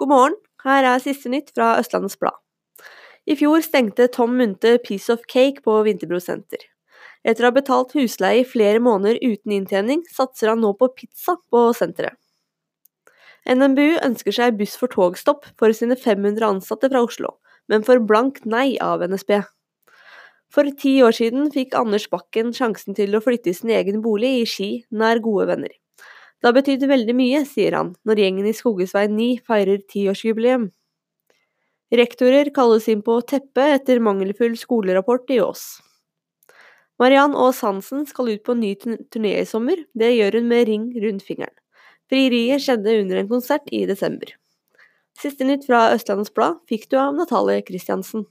God morgen, her er siste nytt fra Østlandets Blad. I fjor stengte Tom Munthe Piece of Cake på Vinterbro senter. Etter å ha betalt husleie i flere måneder uten inntjening, satser han nå på pizza på senteret. NMBU ønsker seg buss for togstopp for sine 500 ansatte fra Oslo, men får blankt nei av NSB. For ti år siden fikk Anders Bakken sjansen til å flytte i sin egen bolig i Ski, nær gode venner. Det har betydd veldig mye, sier han, når gjengen i Skogesvei 9 feirer tiårsjubileum. Rektorer kalles inn på teppet etter mangelfull skolerapport i Ås. Mariann Aas Hansen skal ut på en ny turné i sommer, det gjør hun med ring rundt fingeren. Frieriet skjedde under en konsert i desember. Siste nytt fra Østlandets Blad fikk du av Natalie Christiansen.